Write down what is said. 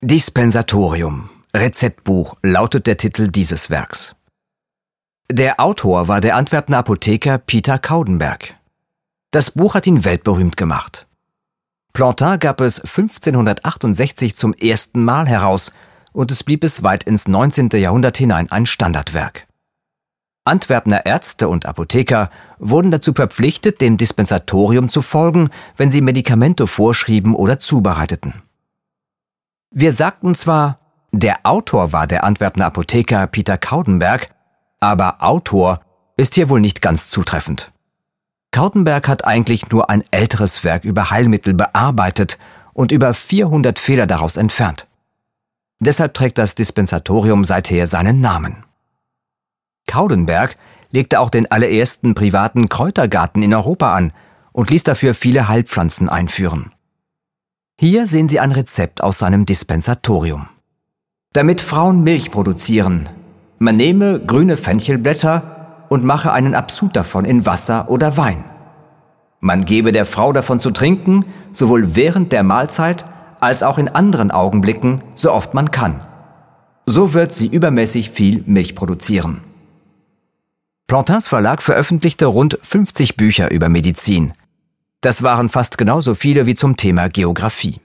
Dispensatorium Rezeptbuch lautet der Titel dieses Werks. Der Autor war der Antwerpner Apotheker Peter Kaudenberg. Das Buch hat ihn weltberühmt gemacht. Plantin gab es 1568 zum ersten Mal heraus und es blieb es weit ins 19. Jahrhundert hinein ein Standardwerk. Antwerpner Ärzte und Apotheker wurden dazu verpflichtet, dem Dispensatorium zu folgen, wenn sie Medikamente vorschrieben oder zubereiteten. Wir sagten zwar, der Autor war der Antwerpner Apotheker Peter Kaudenberg, aber Autor ist hier wohl nicht ganz zutreffend. Kautenberg hat eigentlich nur ein älteres Werk über Heilmittel bearbeitet und über 400 Fehler daraus entfernt. Deshalb trägt das Dispensatorium seither seinen Namen. Kaudenberg legte auch den allerersten privaten Kräutergarten in Europa an und ließ dafür viele Heilpflanzen einführen. Hier sehen Sie ein Rezept aus seinem Dispensatorium. Damit Frauen Milch produzieren, man nehme grüne Fenchelblätter und mache einen Absud davon in Wasser oder Wein. Man gebe der Frau davon zu trinken, sowohl während der Mahlzeit als auch in anderen Augenblicken, so oft man kann. So wird sie übermäßig viel Milch produzieren. Plantins Verlag veröffentlichte rund 50 Bücher über Medizin. Das waren fast genauso viele wie zum Thema Geographie.